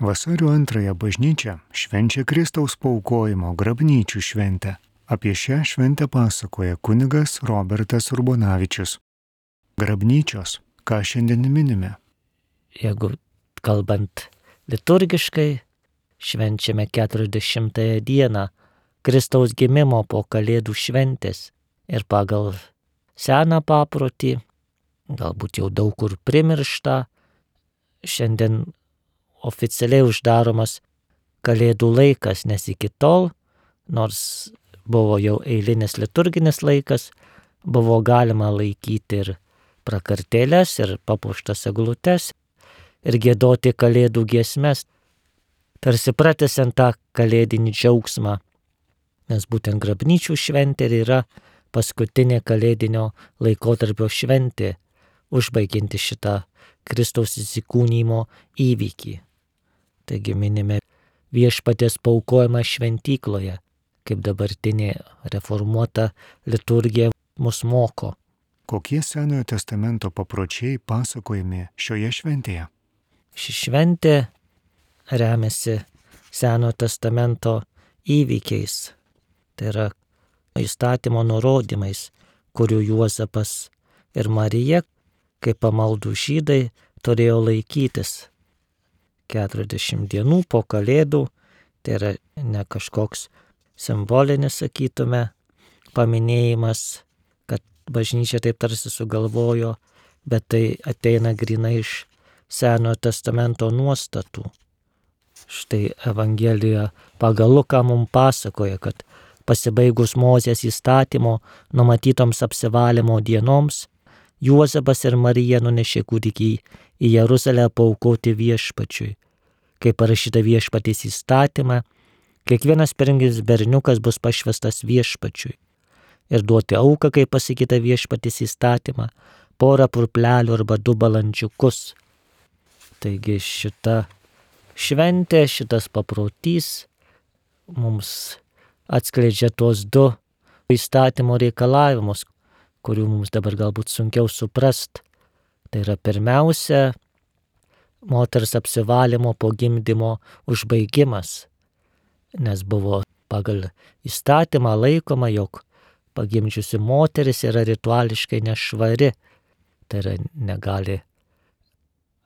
Vasario antrąją bažnyčia švenčia Kristaus paukojimo grabnyčių šventę. Apie šią šventę pasakoja kunigas Robertas Urbonavičius. Grabnyčios, ką šiandien minime? Jeigu kalbant liturgiškai, švenčiame 40 dieną Kristaus gimimo po Kalėdų šventės ir pagal seną paprotį, galbūt jau daug kur primiršta, šiandien oficialiai uždaromas Kalėdų laikas, nes iki tol, nors buvo jau eilinis liturginis laikas, buvo galima laikyti ir prakartėlės, ir papuoštas eglutes, ir gėdoti Kalėdų giesmes, tarsi pratesiant tą kalėdinį džiaugsmą, nes būtent grabnyčių šventė yra paskutinė kalėdinio laikotarpio šventė, užbaiginti šitą Kristaus įsikūnymo įvykį. Taigi minime viešpatės paukojimą šventykloje, kaip dabartinė reformuota liturgija mus moko. Kokie Senojo testamento papročiai pasakojami šioje šventėje? Ši šventė remiasi Senojo testamento įvykiais, tai yra įstatymo nurodymais, kurių Juozapas ir Marija, kaip pamaldų žydai, turėjo laikytis 40 dienų po kalėdų, tai yra ne kažkoks simbolinis, sakytume, paminėjimas, kad bažnyčia taip tarsi sugalvojo, bet tai ateina grinai iš Senojo testamento nuostatų. Štai Evangelija pagal Luką mums pasakoja, kad pasibaigus Mozės įstatymo numatytoms apsivalymo dienoms, Juozapas ir Marija nunešė kūdikį į Jeruzalę paukoti viešpačiui. Kaip parašyta viešpatys įstatymą, kiekvienas pirmgis berniukas bus pašvestas viešpačiui. Ir duoti auką, kaip pasakyta viešpatys įstatymą, porą purplelių arba du balandžiukus. Taigi šita šventė, šitas paprotys mums atskleidžia tuos du įstatymo reikalavimus, kurių mums dabar galbūt sunkiau suprast. Tai yra pirmiausia, moters apsivalymo po gimdymo užbaigimas, nes buvo pagal įstatymą laikoma, jog pagimdžiusi moteris yra rituališkai nešvari, tai yra negali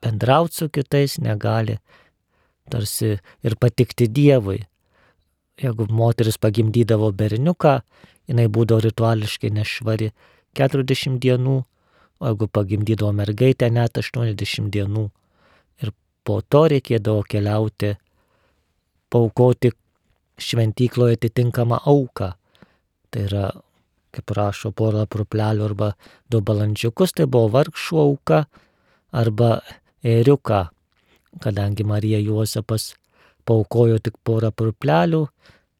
bendrauti su kitais, negali tarsi ir patikti Dievui. Jeigu moteris pagimdydavo berniuką, jinai būdavo rituališkai nešvari 40 dienų, o jeigu pagimdydavo mergaitę net 80 dienų po to reikėdavo keliauti, paukoti šventykloje atitinkamą auką. Tai yra, kaip rašo, porą pruplelių arba du balandžiukus, tai buvo vargšų auka arba ėriuką, kadangi Marija Juozapas paukojo tik porą pruplelių,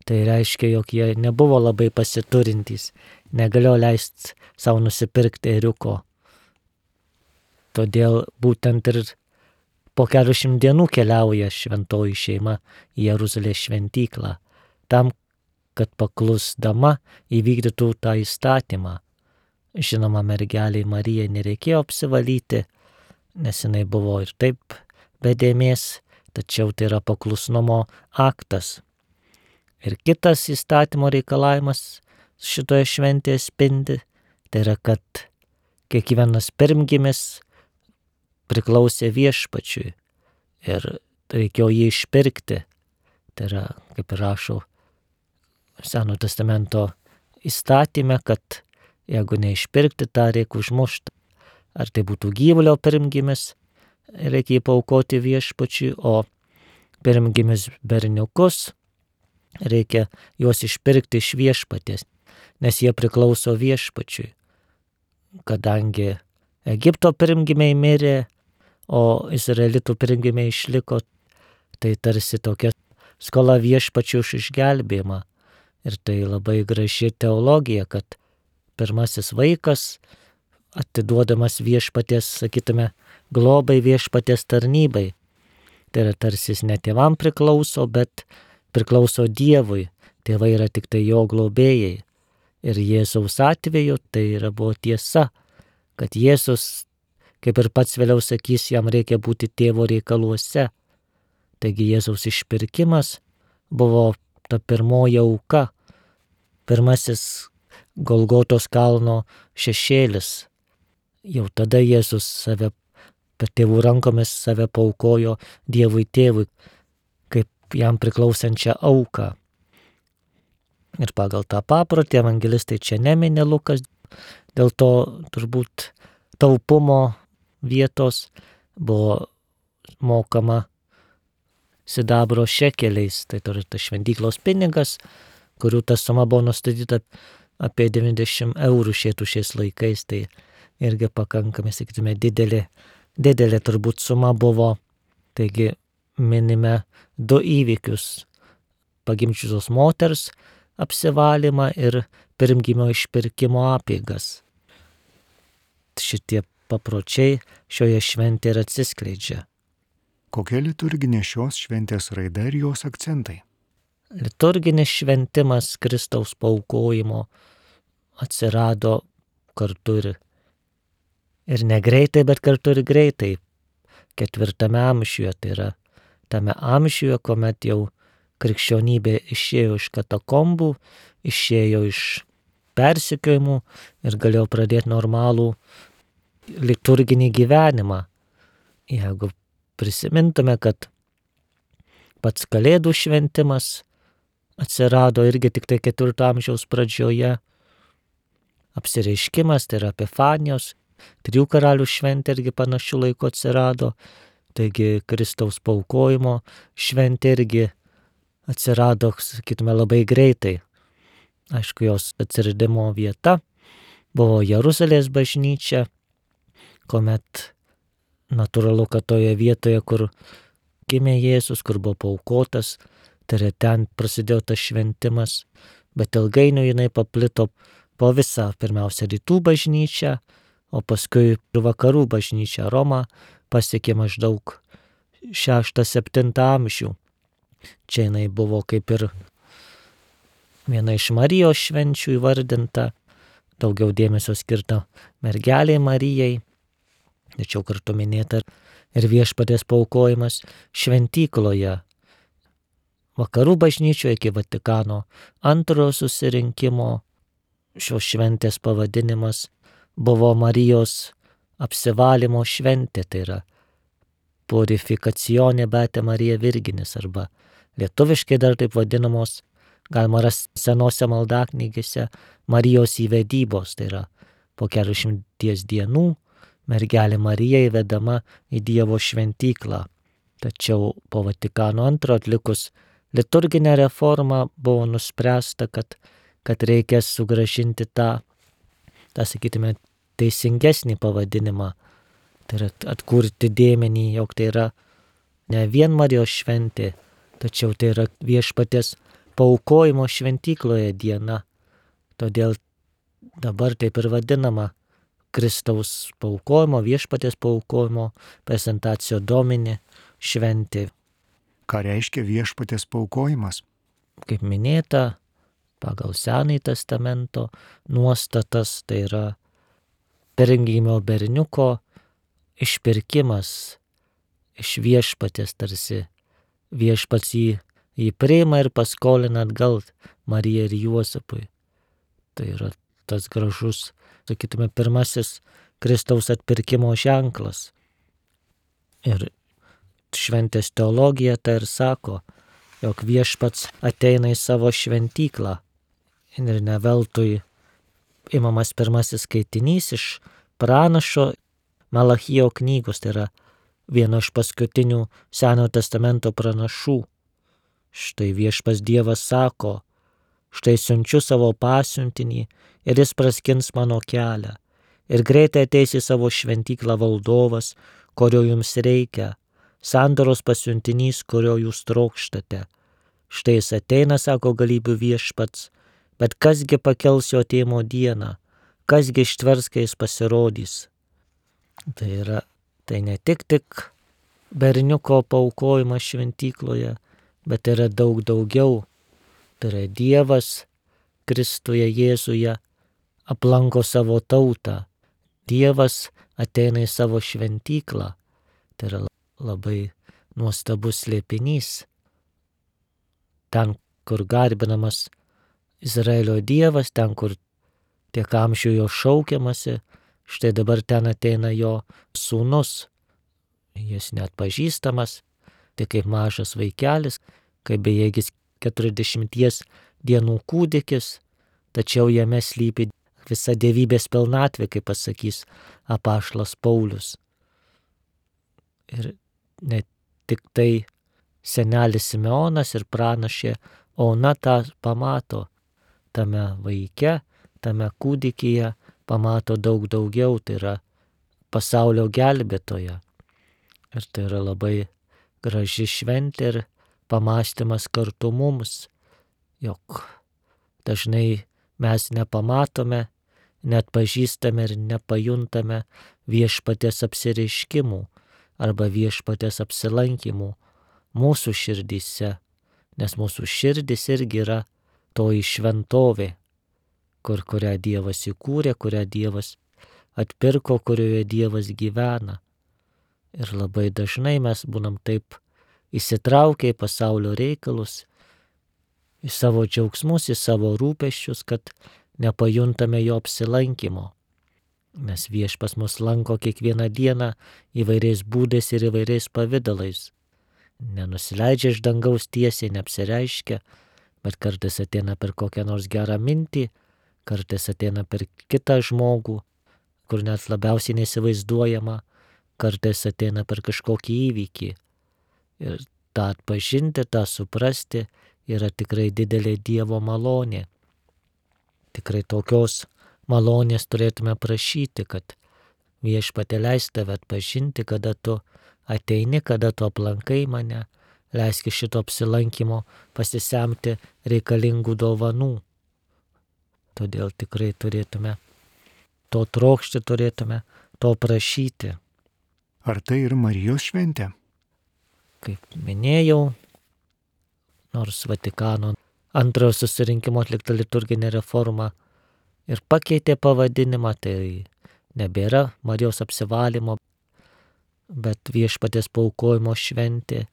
tai reiškia, jog jie nebuvo labai pasiturintys, negalėjo leisti savo nusipirkti ėriuko. Todėl būtent ir po keliasdešimt dienų keliauja šventoji šeima į Jeruzalės šventyklą, tam, kad paklusdama įvykdytų tą įstatymą. Žinoma, mergeliai Marijai nereikėjo apsivalyti, nes jinai buvo ir taip bedėmės, tačiau tai yra paklusnumo aktas. Ir kitas įstatymo reikalavimas šitoje šventėje spindi, tai yra, kad kiekvienas pirmgimis priklausė viešpačiui ir reikėjo jį išpirkti. Tai yra, kaip rašo Seno testamento įstatymę, kad jeigu neišpirkti, tą reikia užmušti. Ar tai būtų gyvulio pirmgimis, reikia jį paukoti viešpačiui, o pirmgimis berniukus reikia juos išpirkti iš viešpatės, nes jie priklauso viešpačiui. Kadangi Egipto pirmgimiai mirė, o izraelitų pirmgimiai išliko, tai tarsi tokia skola viešpačių už išgelbėjimą. Ir tai labai graži teologija, kad pirmasis vaikas atiduodamas viešpaties, sakytume, globai viešpaties tarnybai. Tai yra tarsi ne tėvam priklauso, bet priklauso Dievui. Tėvai yra tik tai jo globėjai. Ir Jėzaus atveju tai yra buvo tiesa, kad Jėzus kaip ir pats vėliau sakys, jam reikia būti tėvo reikaluose. Taigi Jėzaus išpirkimas buvo ta pirmoji auka, pirmasis Golgotos kalno šešėlis. Jau tada Jėzus save per tėvų rankomis save paukojo Dievui tėvui, jam priklausančią auką. Ir pagal tą paprotį evangelistai čia neminė Lukas, dėl to turbūt taupumo vietos buvo mokama sidabro šekeliais, tai turi tas šventyklos pinigas, kurių ta suma buvo nustatyta apie 90 eurų šėtų šiais laikais, tai irgi pakankamai, sakytume, didelė, didelė turbūt suma buvo. Taigi minime du įvykius - pagimčiusios moters apsivalymą ir pirmgimio išpirkimo apėgas. Šitie papročiai šioje šventėje ir atsiskleidžia. Kokia liturginė šios šventės raida ir jos akcentai? Liturginis šventimas Kristaus paukojimo atsirado kartu ir, ir negreitai, bet kartu ir greitai. Ketvirtame amžiuje, tai yra tame amžiuje, kuomet jau krikščionybė išėjo iš katakombų, išėjo iš persikiojimų ir galėjo pradėti normalų liturginį gyvenimą. Jeigu prisimintume, kad pats Kalėdų šventimas atsirado irgi tik tai ketvirto amžiaus pradžioje, apsireiškimas, tai yra Epifanijos, trijų karalių šventė irgi panašių laikų atsirado, taigi Kristaus paukojimo šventė irgi atsirado, sakytume, labai greitai. Aišku, jos atsiradimo vieta buvo Jeruzalės bažnyčia, kuomet natūralu, kad toje vietoje, kur gimė Jėzus, kur buvo paukotas, tai yra ten prasidėjo tas šventimas, bet ilgainiui jinai paplito po visą, pirmiausia, rytų bažnyčią, o paskui ir vakarų bažnyčią Romą pasiekė maždaug 6-7 amžių. Čia jinai buvo kaip ir viena iš Marijos švenčių įvardinta, daugiau dėmesio skirta mergeliai Marijai, tačiau kartu minėta ir viešpatės paukojimas šventykloje. Vakarų bažnyčioje iki Vatikano antrojo susirinkimo šios šventės pavadinimas buvo Marijos apsivalymo šventė, tai yra purifikacionė betė Marija Virginis arba lietuviškai dar taip vadinamos, galima rasti senose maldaknygėse Marijos įvedybos, tai yra po keliasdešimties dienų mergelė Marija įvedama į Dievo šventyklą. Tačiau po Vatikano antro atlikus liturginę reformą buvo nuspręsta, kad, kad reikės sugražinti tą, tą sakytume, teisingesnį pavadinimą. Tai yra atkurti dėmenį, jog tai yra ne vien Marijos šventė, tačiau tai yra viešpatės paukojimo šventykloje diena. Todėl dabar taip ir vadinama Kristaus paukojimo, viešpatės paukojimo, presentacijo domini šventė. Ką reiškia viešpatės paukojimas? Kaip minėta, pagal Senąjį testamento nuostatas tai yra perengimo berniuko išpirkimas iš viešpatės tarsi viešpats jį, jį priima ir paskolina atgal Marijai ir Juozapui. Tai yra tas gražus sakytume, pirmasis Kristaus atpirkimo ženklas. Ir šventės teologija tai ir sako, jog viešpats ateina į savo šventyklą. Ir ne veltui imamas pirmasis skaitinys iš pranašo Malachijo knygos, tai yra vieno iš paskutinių Senojo testamento pranašų. Štai viešpas Dievas sako, štai siunčiu savo pasiuntinį ir jis praskins mano kelią. Ir greitai ateis į savo šventyklą valdovas, kurio jums reikia, sandoros pasiuntinys, kurio jūs trokštate. Štai jis ateina, sako galybių viešpats, bet kasgi pakels jo tėmo dieną, kasgi ištvers, kai jis pasirodys. Tai yra, tai ne tik tik berniuko paukojimas šventykloje, bet yra daug daugiau. Tai yra Dievas Kristuje Jėzuje aplanko savo tautą. Dievas ateina į savo šventyklą. Tai yra labai nuostabus slėpinys. Ten, kur garbinamas Izraelio Dievas, ten, kur tiek amžių jo šaukiamasi, štai dabar ten ateina jo sūnus. Jis net pažįstamas, tik kaip mažas vaikelis, kaip bejėgis 40 dienų kūdikis, tačiau jame slypi visa dievybės pilnatvė, kaip pasakys apašlas Paulius. Ir ne tik tai senelis Simeonas ir pranašė Ona tą pamato tame vaike, tame kūdikyje, pamato daug daugiau, tai yra pasaulio gelbėtoja. Ir tai yra labai graži šventė ir pamastymas kartu mums, jog dažnai mes nepamatome, net pažįstame ir nepajuntame viešpatės apsireiškimų arba viešpatės apsilankimų mūsų širdyse, nes mūsų širdis irgi yra toji šventovė, kur kurią Dievas įkūrė, kurią Dievas atpirko, kurioje Dievas gyvena. Ir labai dažnai mes būnam taip įsitraukę į pasaulio reikalus, į savo džiaugsmus, į savo rūpeščius, kad nepajuntame jo apsilankimo. Nes viešpas mus lanko kiekvieną dieną įvairiais būdais ir įvairiais pavydalais. Nenusileidžia iš dangaus tiesiai, neapsireiškia, bet kartais ateina per kokią nors gerą mintį, kartais ateina per kitą žmogų, kur net labiausiai neįsivaizduojama, kartais ateina per kažkokį įvykį. Ir tą atpažinti, tą suprasti yra tikrai didelė Dievo malonė. Tikrai tokios malonės turėtume prašyti, kad viešpatė leis tave atpažinti, kada tu ateini, kada tu aplankai mane, leiski šito apsilankimo pasisemti reikalingų dovanų. Todėl tikrai turėtume to trokšti, turėtume to prašyti. Ar tai ir Marijos šventė? Kaip minėjau, nors Vatikano antrojo susirinkimo atlikta liturginė reforma ir pakeitė pavadinimą, tai nebėra Marijos apsivalymo, bet viešpatės paukojimo šventė,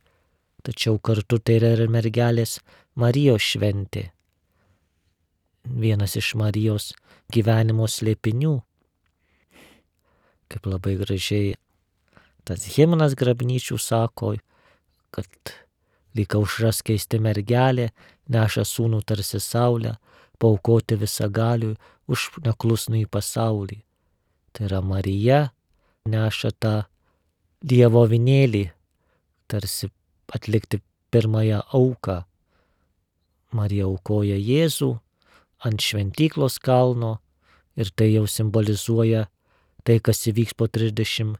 tačiau kartu tai yra ir mergelės Marijos šventė. Vienas iš Marijos gyvenimo slėpinių, kaip labai gražiai tas himnas grabnyčių sako, kad lyg aušras keisti mergelė neša sūnų tarsi saulę, paukoti visą galių už neklusnų į pasaulį. Tai yra Marija neša tą Dievo vinėlį, tarsi atlikti pirmąją auką. Marija aukoja Jėzų ant šventyklos kalno ir tai jau simbolizuoja tai, kas įvyks po 33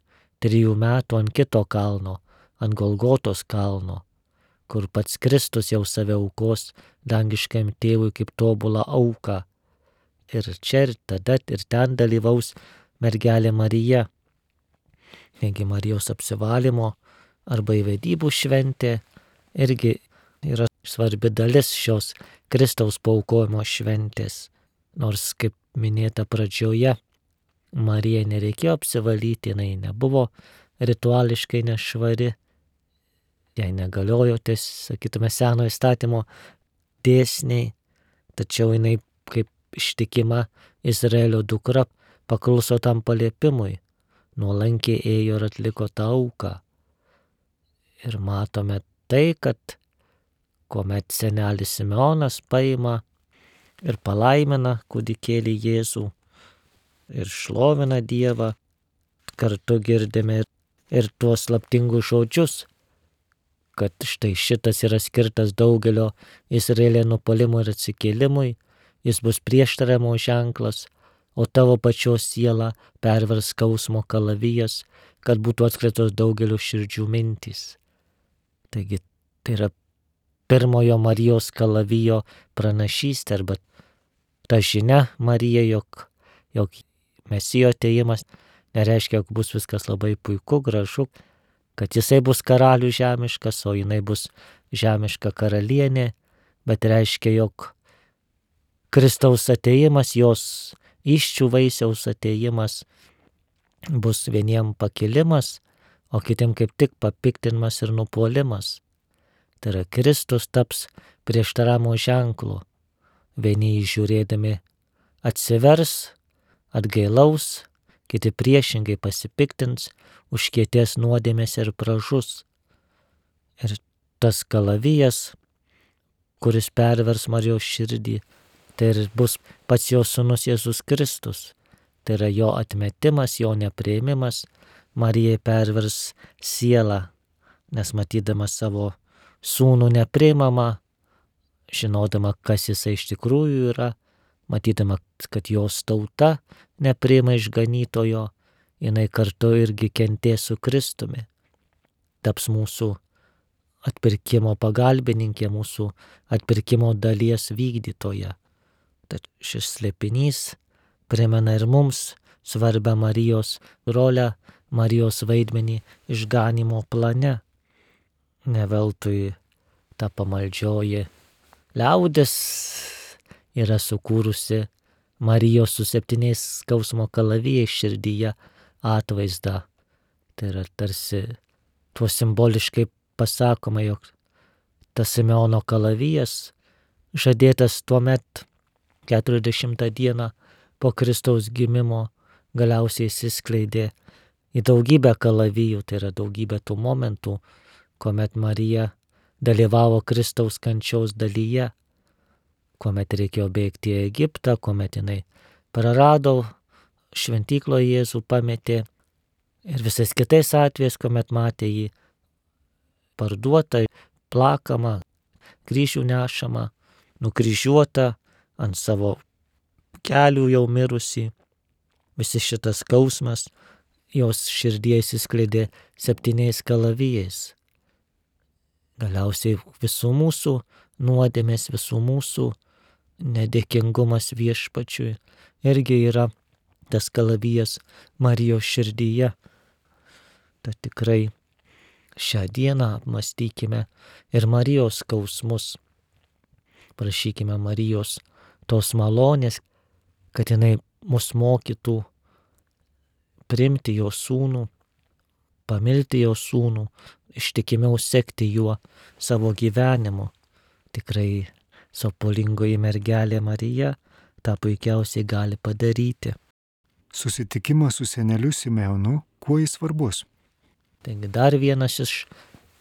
metų ant kito kalno, ant Golgotos kalno kur pats Kristus jau save aukos dangiškam tėvui kaip tobulą auką. Ir čia ir tada ir ten dalyvaus mergelė Marija. Taigi Marijos apsivalymo arba įvedybų šventė irgi yra svarbi dalis šios Kristaus paukojimo šventės. Nors, kaip minėta pradžioje, Marija nereikėjo apsivalyti, jinai nebuvo rituališkai nešvari, jai negaliojo, ties, sakytume, seno įstatymo dėsniai, tačiau jinai kaip ištikima Izraelio dukra pakluso tam paliepimui, nuolankiai ėjo ir atliko tą auką. Ir matome tai, kad kuomet senelis Simeonas paima ir palaimina kūdikėlį Jėzų ir šlovina Dievą, kartu girdime ir, ir tuos slaptingus žodžius kad štai šitas yra skirtas daugelio Izraelėnų palimui ir atsikėlimui, jis bus prieštaramo ženklas, o tavo pačios siela pervers skausmo kalavijas, kad būtų atskritos daugelio širdžių mintys. Taigi tai yra pirmojo Marijos kalavijo pranašystė arba ta žinia Marija, jog, jog mesijo ateimas nereiškia, jog bus viskas labai puiku, gražu, kad jisai bus karalius žemiškas, o jinai bus žemiška karalienė, bet reiškia, jog Kristaus ateimas, jos iščių vaisiaus ateimas bus vieniem pakilimas, o kitiem kaip tik papiktinimas ir nupolimas. Tai yra Kristus taps prieštaramo ženklu. Vieni žiūrėdami atsivers, atgailaus, kiti priešingai pasipiktins, užkėties nuodėmės ir pražus. Ir tas kalavijas, kuris pervers Marijos širdį, tai ir bus pats jo sunus Jėzus Kristus. Tai yra jo atmetimas, jo neprieimimas, Marijai pervers sielą, nes matydama savo sūnų nepriimamą, žinodama, kas jisai iš tikrųjų yra, matydama, kad jos tauta nepriima išganytojo, jinai kartu irgi kentės su Kristumi, taps mūsų atpirkimo pagalbininkė, mūsų atpirkimo dalies vykdytoja. Tad šis slėpinys primena ir mums svarbę Marijos rolę, Marijos vaidmenį išganimo plane. Neveltui ta pamaldžioji liaudės yra sukūrusi Marijos su septyniais skausmo kalavijais širdyje atvaizdą. Tai yra tarsi tuo simboliškai pasakoma, jog tas Simeono kalavijas žadėtas tuo met 40 dieną po Kristaus gimimo galiausiai įsiskleidė į daugybę kalavijų, tai yra daugybė tų momentų, kuomet Marija dalyvavo Kristaus kančiaus dalyje, kuomet reikėjo bėgti į Egiptą, kuomet jinai prarado šventykloje Jėzų pametė ir visais kitais atvejais, kuomet matė jį parduotą, plakamą, kryžių nešamą, nukryžiuotą ant savo kelių jau mirusi. Visi šitas skausmas jos širdie įsiskleidė septyniais kalavijais. Galiausiai visų mūsų nuodėmės, visų mūsų nedėkingumas viešpačiui irgi yra tas kalavijas Marijos širdyje. Tad tikrai šią dieną apmastykime ir Marijos skausmus. Prašykime Marijos tos malonės, kad jinai mus mokytų primti jo sūnų, pamilti jo sūnų, ištikimiau sekti juo savo gyvenimu. Tikrai sopolingoji mergelė Marija tą puikiausiai gali padaryti. Susitikimas su seneliu Simeonu, kuo jis svarbus? Taigi dar vienas iš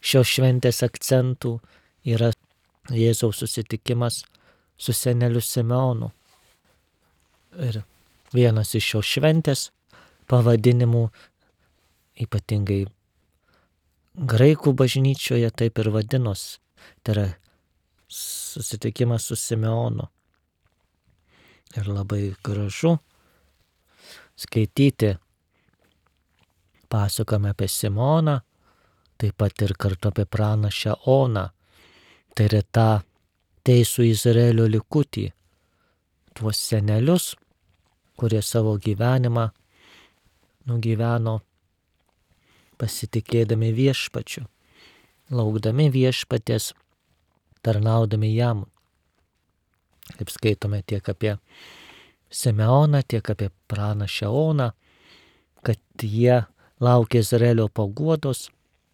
šios šventės akcentų yra Jėzaus susitikimas su seneliu Simeonu. Ir vienas iš šios šventės pavadinimų, ypatingai graikų bažnyčioje taip ir vadinos. Tai yra susitikimas su Simeonu. Ir labai gražu skaityti pasakome apie Simoną, taip pat ir kartu apie pranašę Oną. Tai yra tą teisų Izraelio likutį, tuos senelius, kurie savo gyvenimą nugyveno pasitikėdami viešpačiu, laukdami viešpatės, tarnaudami jam. Kaip skaitome tiek apie Simeoną, tiek apie pranašę Oną, kad jie laukė Izraelio paguodos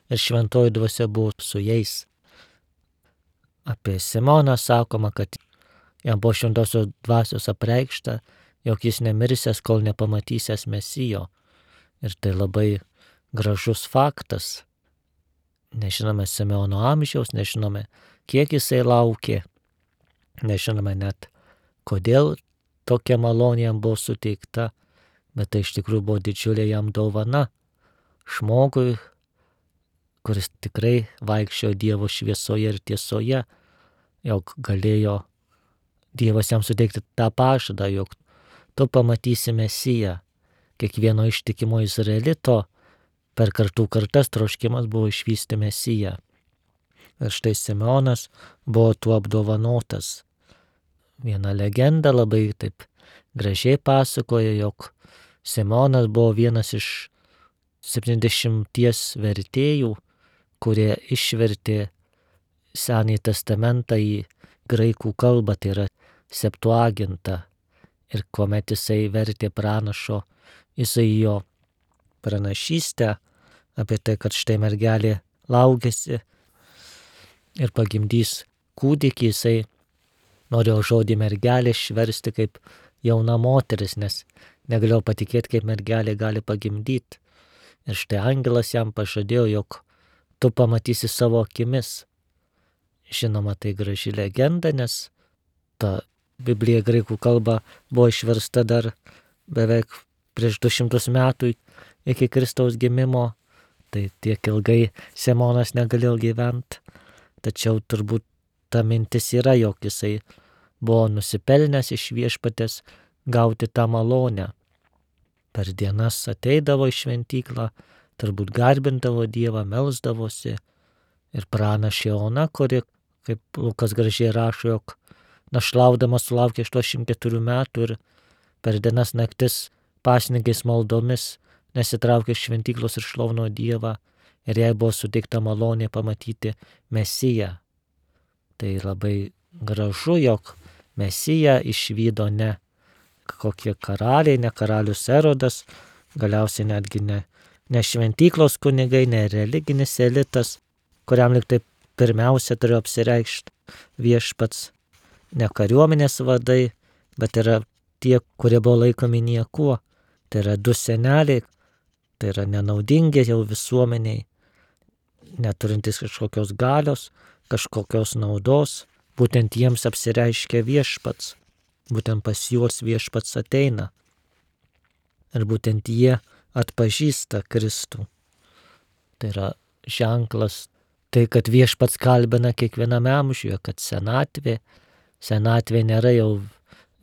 ir šventoji dvasia buvo su jais. Apie Simoną sakoma, kad jam buvo šventosios dvasios apreikšta, jog jis nemirsęs, kol nepamatysęs mesijo. Ir tai labai gražus faktas. Nežinome Simeono amžiaus, nežinome, kiek jisai laukė, nežinome net, kodėl tokia malonė jam buvo suteikta, bet tai iš tikrųjų buvo didžiulė jam dovana žmogui, kuris tikrai vaikščiojo Dievo šviesoje ir tiesoje, jog galėjo Dievas jam suteikti tą pažadą, jog tu pamatysi Mesiją. Kiekvieno ištikimo Izraelito per kartų kartas troškimas buvo išvysti Mesiją. Ir štai Simeonas buvo tuo apdovanotas. Viena legenda labai taip gražiai pasakoja, jog Simeonas buvo vienas iš 70 vertėjų, kurie išvertė Senąjį testamentą į graikų kalbą, tai yra septuagintą. Ir kuomet jisai vertė pranašo Izaijo pranašystę apie tai, kad štai mergelė laukėsi ir pagimdys kūdikį, jisai norėjo žodį mergelė išversti kaip jauna moteris, nes negalėjau patikėti, kaip mergelė gali pagimdyti. Ir štai angelas jam pažadėjo, jog tu pamatysi savo akimis. Žinoma, tai graži legenda, nes ta Biblija graikų kalba buvo išversta dar beveik prieš 200 metų iki Kristaus gimimo, tai tiek ilgai Simonas negalėjo gyventi, tačiau turbūt ta mintis yra, jog jisai buvo nusipelnęs iš viešpatės gauti tą malonę. Per dienas ateidavo į šventyklą, turbūt garbindavo Dievą, melsdavosi ir pranašė Ona, kuri, kaip Lukas gražiai rašo, jog našlaudamas sulaukė 84 metų ir per dienas naktis pasninkais maldomis nesitraukė šventyklos ir šlovino Dievą ir jai buvo suteikta malonė pamatyti Mesiją. Tai labai gražu, jog Mesiją išvydo ne kokie karaliai, ne karalius Erodas, galiausiai netgi ne, ne šventyklos kunigai, ne religinis elitas, kuriam liktai pirmiausia turėjo apsireikšti viešpats, ne kariuomenės vadai, bet yra tie, kurie buvo laikomi niekuo. Tai yra du seneliai, tai yra nenaudingi jau visuomeniai, neturintys kažkokios galios, kažkokios naudos, būtent jiems apsireiškia viešpats, būtent pas juos viešpats ateina. Ir būtent jie atpažįsta Kristų. Tai yra ženklas, tai kad viešpats kalbina kiekviename amžiuje, kad senatvė, senatvė nėra jau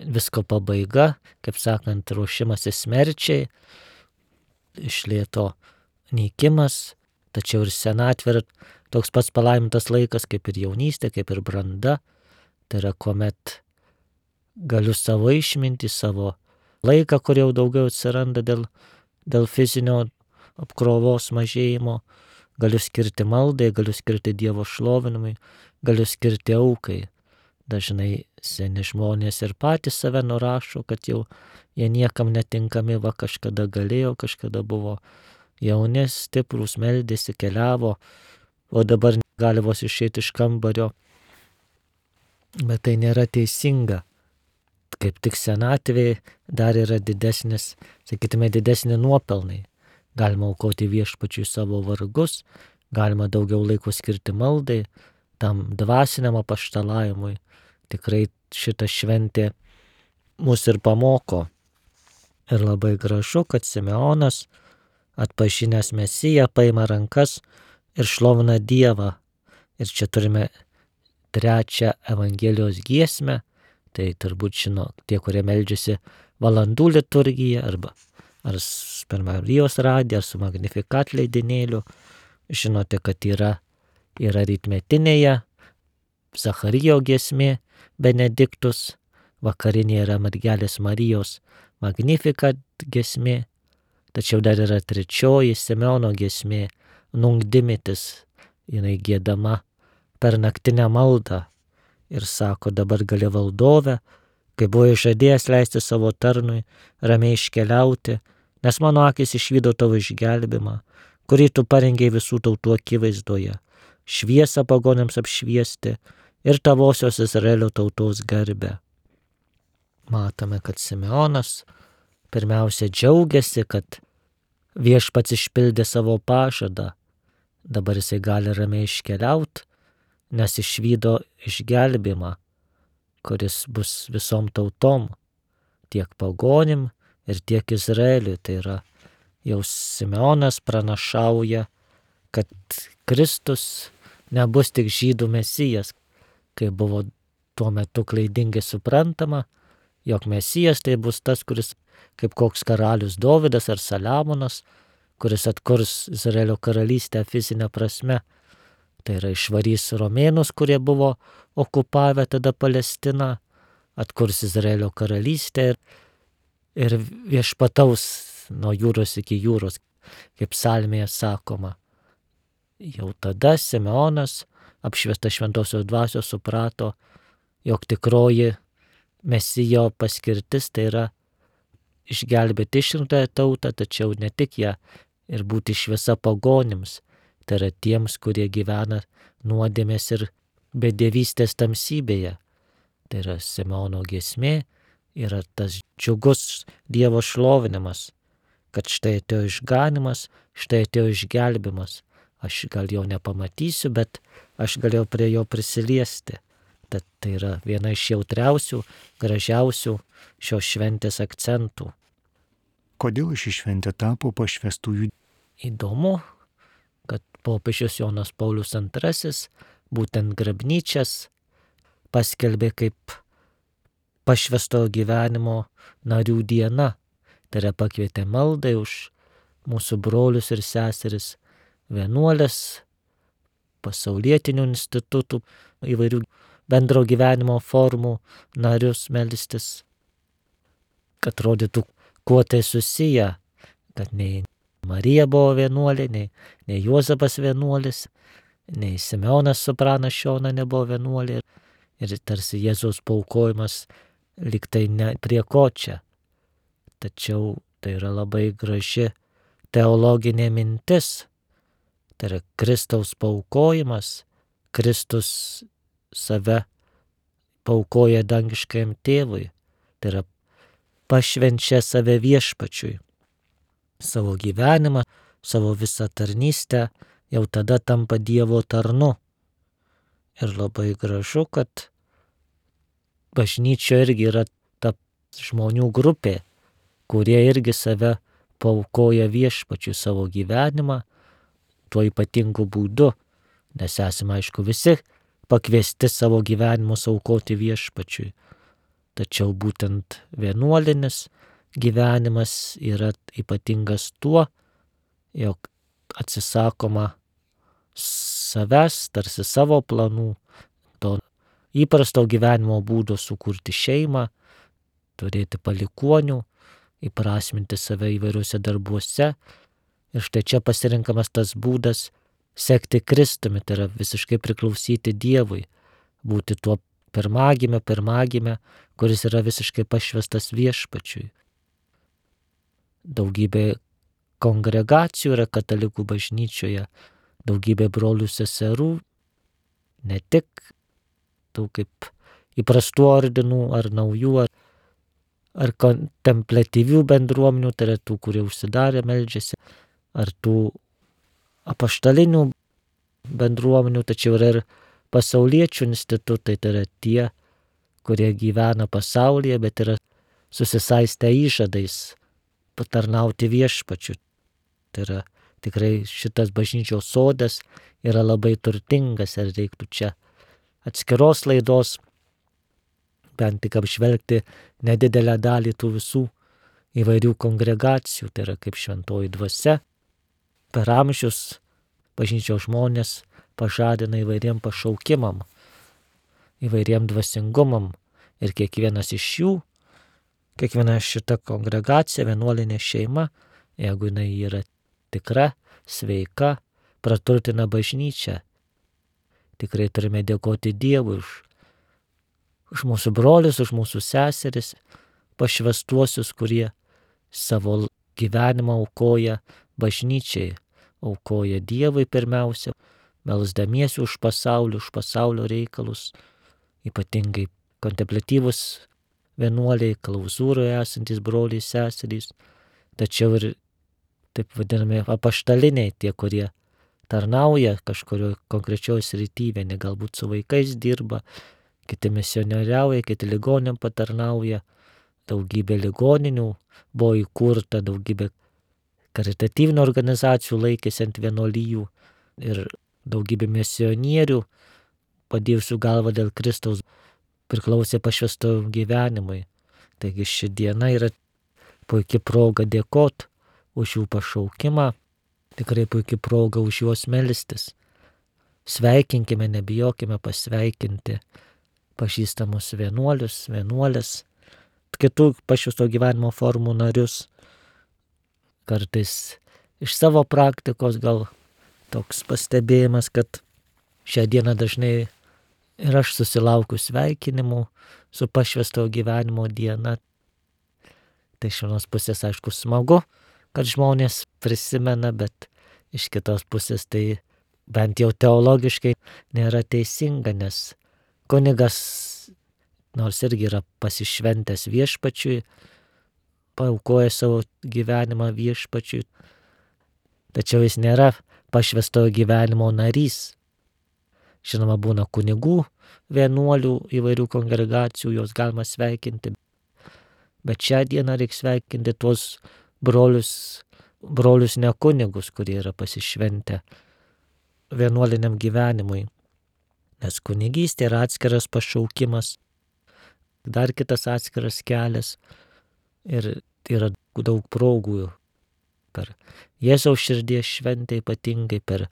visko pabaiga, kaip sakant, ruošimasis smerčiai, išlėto nykimas, tačiau ir senatvė yra toks pats palaimintas laikas kaip ir jaunystė, kaip ir branda. Tai yra kuomet galiu savo išminti, savo laiką, kur jau daugiau atsiranda dėl, dėl fizinio apkrovos mažėjimo, galiu skirti maldai, galiu skirti Dievo šlovinimui, galiu skirti aukai. Dažnai seni žmonės ir patys save nurašo, kad jau jie niekam netinkami, va kažkada galėjo, kažkada buvo jauni, stiprus, meldėsi, keliavo, o dabar gali vos išėti iš kambario. Bet tai nėra teisinga. Kaip tik senatvė dar yra didesnis, sakytume, didesnė nuopelnai. Galima aukoti viešpačiui savo vargus, galima daugiau laiko skirti maldai, tam dvasiniam apaštalavimui. Tikrai šita šventė mus ir pamoko. Ir labai gražu, kad Simeonas, atpažinęs Mesiją, paima rankas ir šlovina Dievą. Ir čia turime trečią Evangelijos giesmę, tai turbūt žino tie, kurie meldžiasi valandų liturgiją arba ar per Marijos radiją, ar su Magnifikat leidinėliu. Žinote, kad yra, yra rytmetinėje Zacharijo giesmė Benediktus, vakarinė yra Mergelės Marijos Magnifikat giesmė, tačiau dar yra trečioji Simeono giesmė Nungdimitis, jinai gėdama per naktinę maldą ir sako, dabar gali valdovę, kai buvo išžadėjęs leisti savo tarnui ramiai iškeliauti, nes mano akis išvydo tavo išgelbimą, kurį tu parengiai visų tautų akivaizdoje, šviesą pagonėms apšviesti ir tavosios Izraelio tautos garbę. Matome, kad Simeonas pirmiausia džiaugiasi, kad viešpats išpildė savo pažadą, dabar jisai gali ramiai iškeliauti, nes išvydo išgelbimą, kuris bus visom tautom, tiek pagonim ir tiek Izraeliui. Tai yra jau Simeonas pranašauja, kad Kristus nebus tik žydų mesijas, kai buvo tuo metu klaidingai suprantama, jog mesijas tai bus tas, kuris kaip koks karalius Dovydas ar Saliamonas, kuris atkurs Izraelio karalystę fizinę prasme. Tai yra išvarys romėnus, kurie buvo okupavę tada Palestiną, atkurs Izraelio karalystę ir, ir viešpataus nuo jūros iki jūros, kaip salmėje sakoma. Jau tada Simeonas, apšviestas šventosios dvasios, suprato, jog tikroji mesijo paskirtis tai yra išgelbėti išrinktąją tautą, tačiau ne tik ją ir būti šviesa pagonims, tai yra tiems, kurie gyvena nuodėmės ir bedėvystės tamsybėje. Tai yra Simono giesmė, yra tas džiugus Dievo šlovinimas, kad štai atėjo išganimas, štai atėjo išgelbimas. Aš gal jo nepamatysiu, bet aš galėjau prie jo prisiliesti. Tad tai yra viena iš jautriausių, gražiausių šios šventės akcentų. Kodėl ši šventė tapo pašvestųjų? Įdomu, kad popiežius Jonas Paulius II būtent grabnyčias paskelbė kaip pašvestojo gyvenimo narių diena. Tai yra pakvietė maldai už mūsų brolius ir seseris, vienuolės, pasaulietinių institutų, įvairių bendro gyvenimo formų narius melstis, kad rodytų, kuo tai susiję, kad nei Marija buvo vienuolė, nei, nei Juozapas vienuolis, nei Simeonas Sopranas Šiona nebuvo vienuolė ir tarsi Jėzaus paukojimas liktai ne prie ko čia. Tačiau tai yra labai graži teologinė mintis. Tai yra Kristaus paukojimas, Kristus save paukoja dangiškajam tėvui. Tai yra pašvenčia save viešpačiui. Savo gyvenimą, savo visą tarnystę jau tada tampa Dievo tarnu. Ir labai gražu, kad bažnyčio irgi yra ta žmonių grupė, kurie irgi save paukoja viešpačiu savo gyvenimą tuo ypatingu būdu, nes esame aišku visi pakviesti savo gyvenimus aukoti viešpačiui. Tačiau būtent vienuolinis gyvenimas yra ypatingas tuo, jog atsisakoma savęs, tarsi savo planų, to įprasto gyvenimo būdo sukurti šeimą, turėti palikonių, įprasminti save įvairiuose darbuose. Ir štai čia pasirinkamas tas būdas sekti Kristumi, tai yra visiškai priklausyti Dievui, būti tuo pirmagime, pirmagime, kuris yra visiškai pašvestas viešpačiui. Daugybė kongregacijų yra katalikų bažnyčioje, daugybė brolių seserų, ne tik tų kaip įprastų ordinų ar naujų, ar, ar kontemplatyvių bendruomenių, tai yra tų, kurie užsidarė, meldžiasi, ar tų apaštalinių bendruomenių, tačiau yra ir pasauliečių institutai, tai yra tie, kurie gyvena pasaulyje, bet yra susisaistę įžadais patarnauti viešpačiu. Tai yra tikrai šitas bažnyčios sodas yra labai turtingas ir reiktų čia atskiros laidos, bent tik apžvelgti nedidelę dalį tų visų įvairių kongregacijų, tai yra kaip šventoji dvasia. Per amžius bažnyčios žmonės pažadina įvairiem pašaukimam, įvairiem dvasingumam ir kiekvienas iš jų, kiekviena šita kongregacija, vienuolinė šeima, jeigu jinai yra tikra, sveika, praturtina bažnyčią, tikrai turime dėkoti Dievui už, už mūsų brolius, už mūsų seseris, pašvestuosius, kurie savo gyvenimą aukoja bažnyčiai, aukoja Dievui pirmiausia, melsdamiesi už pasaulį, už pasaulio reikalus, ypatingai kontemplatyvus vienuoliai, klauzūroje esantis broliai, seserys, tačiau ir taip vadinami apaštaliniai, tie, kurie tarnauja kažkurio konkrečioje srityje, vieni galbūt su vaikais dirba, kiti misionieriauja, kiti ligonėm patarnauja, daugybė ligoninių buvo įkurta, daugybė karitatyvinių organizacijų laikėsi ant vienolyjų ir daugybė misionierių, padėjusių galvą dėl Kristaus, priklausė pašvesto gyvenimui. Taigi ši diena yra puikia proga dėkoti už jų pašaukimą, Tikrai puikia proga už juos melstis. Sveikinkime, nebijokime pasveikinti pažįstamus vienuolius, vienuolės, kitų pašiusto gyvenimo formų narius. Kartais iš savo praktikos gal toks pastebėjimas, kad šią dieną dažnai ir aš susilaukiu sveikinimų su pašvesto gyvenimo diena. Tai iš vienos pusės aišku smagu, kad žmonės prisimena, bet iš kitos pusės tai bent jau teologiškai nėra teisinga, nes kunigas, nors irgi yra pasišventęs viešpačiui, paukoja savo gyvenimą viešpačiui, tačiau jis nėra pašvestojo gyvenimo narys. Žinoma, būna kunigų, vienuolių įvairių kongregacijų, jos galima sveikinti, bet šią dieną reikia sveikinti tuos brolius, brolius ne kunigus, kurie yra pasišventę vienuoliniam gyvenimui. Nes kunigystė yra atskiras pašaukimas, dar kitas atskiras kelias ir yra daug progų per Jėzaus širdies šventę, ypatingai per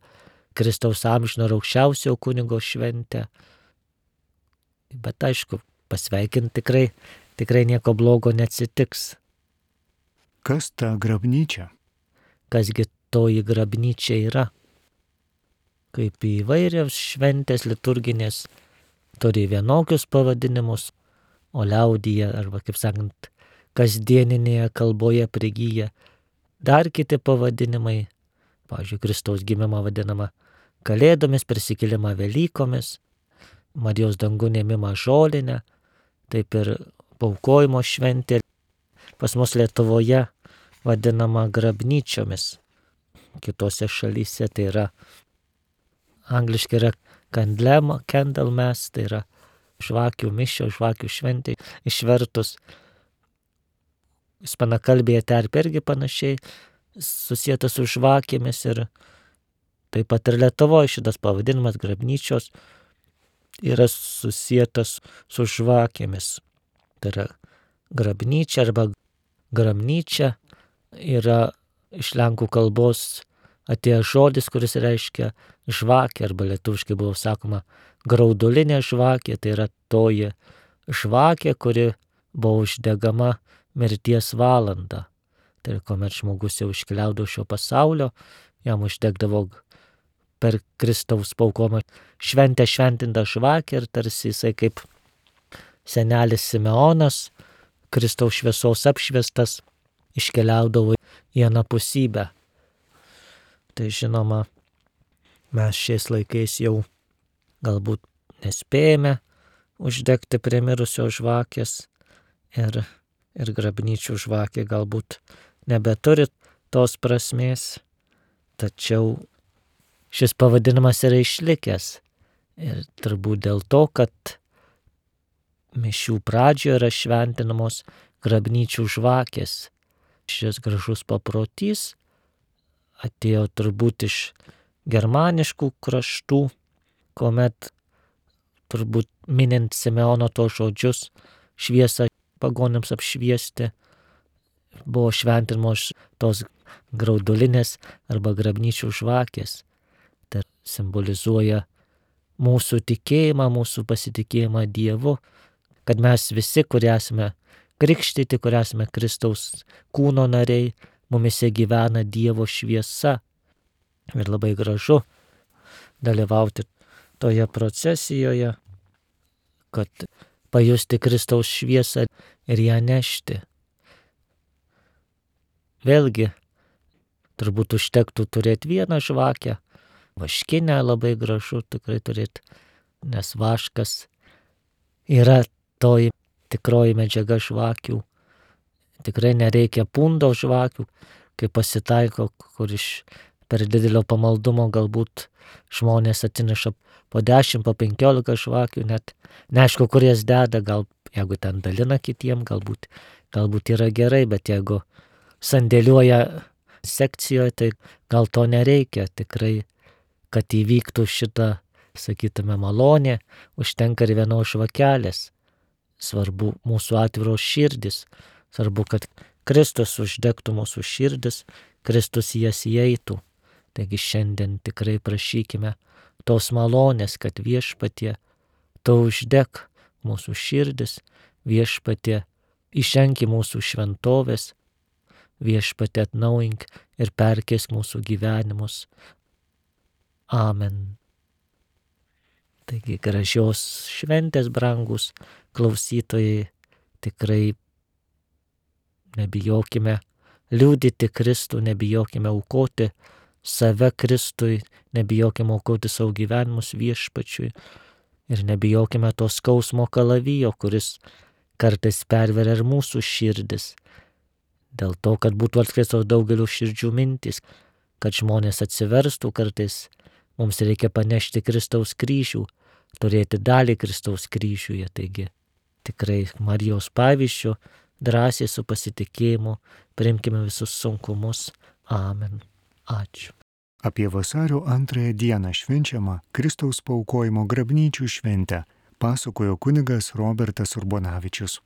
Kristaus amžino ir aukščiausio kunigo šventę. Bet aišku, pasveikinti tikrai, tikrai nieko blogo neatsitiks. Kas ta grabnyčia? Kasgi toji grabnyčia yra? Kaip įvairios šventės liturginės turi vienokius pavadinimus, o liaudyje, arba kaip sakant, kasdieninėje kalboje prigyja dar kiti pavadinimai. Pavyzdžiui, Kristaus gimimą vadinama Kalėdomis, prisikelimą Velykomis, Marijos dangų nėmimą žolinę, taip ir paukojimo šventė pas mus Lietuvoje vadinama grabnyčiomis. Kitose šalyse tai yra angliškai yra kandlema, candlemas, tai yra žvakių mišio, žvakių šventė išvertus. Ispanakalbėje terpė irgi panašiai susijęta su žvakėmis ir taip pat ir Lietuvoje šitas pavadinimas grabnyčios yra susijęs su žvakėmis. Tai yra grabnyčia arba gramnyčia yra iš lenkų kalbos atėjęs žodis, kuris reiškia žvakė arba lietuviškai buvo sakoma graudulinė žvakė, tai yra toji žvakė, kuri buvo uždegama mirties valandą. Tai kuomet žmogus jau iškeliaudavo šio pasaulio, jam uždegdavo per Kristaus paukomą šventę šventinta žvakė ir tarsi jisai kaip senelis Simeonas, Kristaus šviesos apšviestas, iškeliaudavo į anapusybę. Tai žinoma, mes šiais laikais jau galbūt nespėjame uždegti prie mirusio žvakės ir, ir grabnyčių žvakė galbūt nebeturi tos prasmės, tačiau šis pavadinimas yra išlikęs ir turbūt dėl to, kad mišių pradžioje yra šventinamos grabnyčių žvakės. Šis gražus paprotys atėjo turbūt iš germaniškų kraštų, kuomet turbūt minint Simeono to žodžius šviesą pagonėms apšviesti, buvo šventinamos tos graudulinės arba grabnyčių žvakės. Tai simbolizuoja mūsų tikėjimą, mūsų pasitikėjimą Dievu, kad mes visi, kurie esame krikštyti, kurie esame Kristaus kūno nariai, mumise gyvena Dievo šviesa. Ir labai gražu dalyvauti toje procesijoje, kad pajusti Kristaus šviesą ir ją nešti. Vėlgi, turbūt užtektų turėti vieną žvakę, vaškinę labai gražu tikrai turėti, nes vaškas yra toji tikroji medžiaga žvakių. Tikrai nereikia pundo žvakių, kai pasitaiko, kur iš per didelio pamaldumo galbūt žmonės atneša po 10, po 15 žvakių, net neaišku, kur jas deda, gal jeigu ten dalina kitiem, galbūt, galbūt yra gerai, bet jeigu sandėliuoja sekcijoje, tai gal to nereikia tikrai, kad įvyktų šitą, sakytume, malonė, užtenka ir vienos žvakelės. Svarbu mūsų atviros širdis, svarbu, kad Kristus uždegtų mūsų širdis, Kristus jas įeitų. Taigi šiandien tikrai prašykime tos malonės, kad viešpatie to uždeg mūsų širdis, viešpatie išenki mūsų šventovės, viešpatė atnaujink ir perkės mūsų gyvenimus. Amen. Taigi gražios šventės, brangus klausytojai, tikrai nebijokime liūdyti Kristų, nebijokime aukoti save Kristui, nebijokime aukoti savo gyvenimus viešpačiui ir nebijokime to skausmo kalavijo, kuris kartais perveria ir mūsų širdis. Dėl to, kad būtų atskleistos daugelio širdžių mintis, kad žmonės atsiverstų kartais, mums reikia panešti Kristaus kryžių, turėti dalį Kristaus kryžiuje. Taigi tikrai Marijos pavyzdžių, drąsiai su pasitikėjimu, primkime visus sunkumus. Amen. Ačiū. Apie vasario antrąją dieną švenčiamą Kristaus paukojimo grabnyčių šventę pasakojo kunigas Robertas Urbonavičius.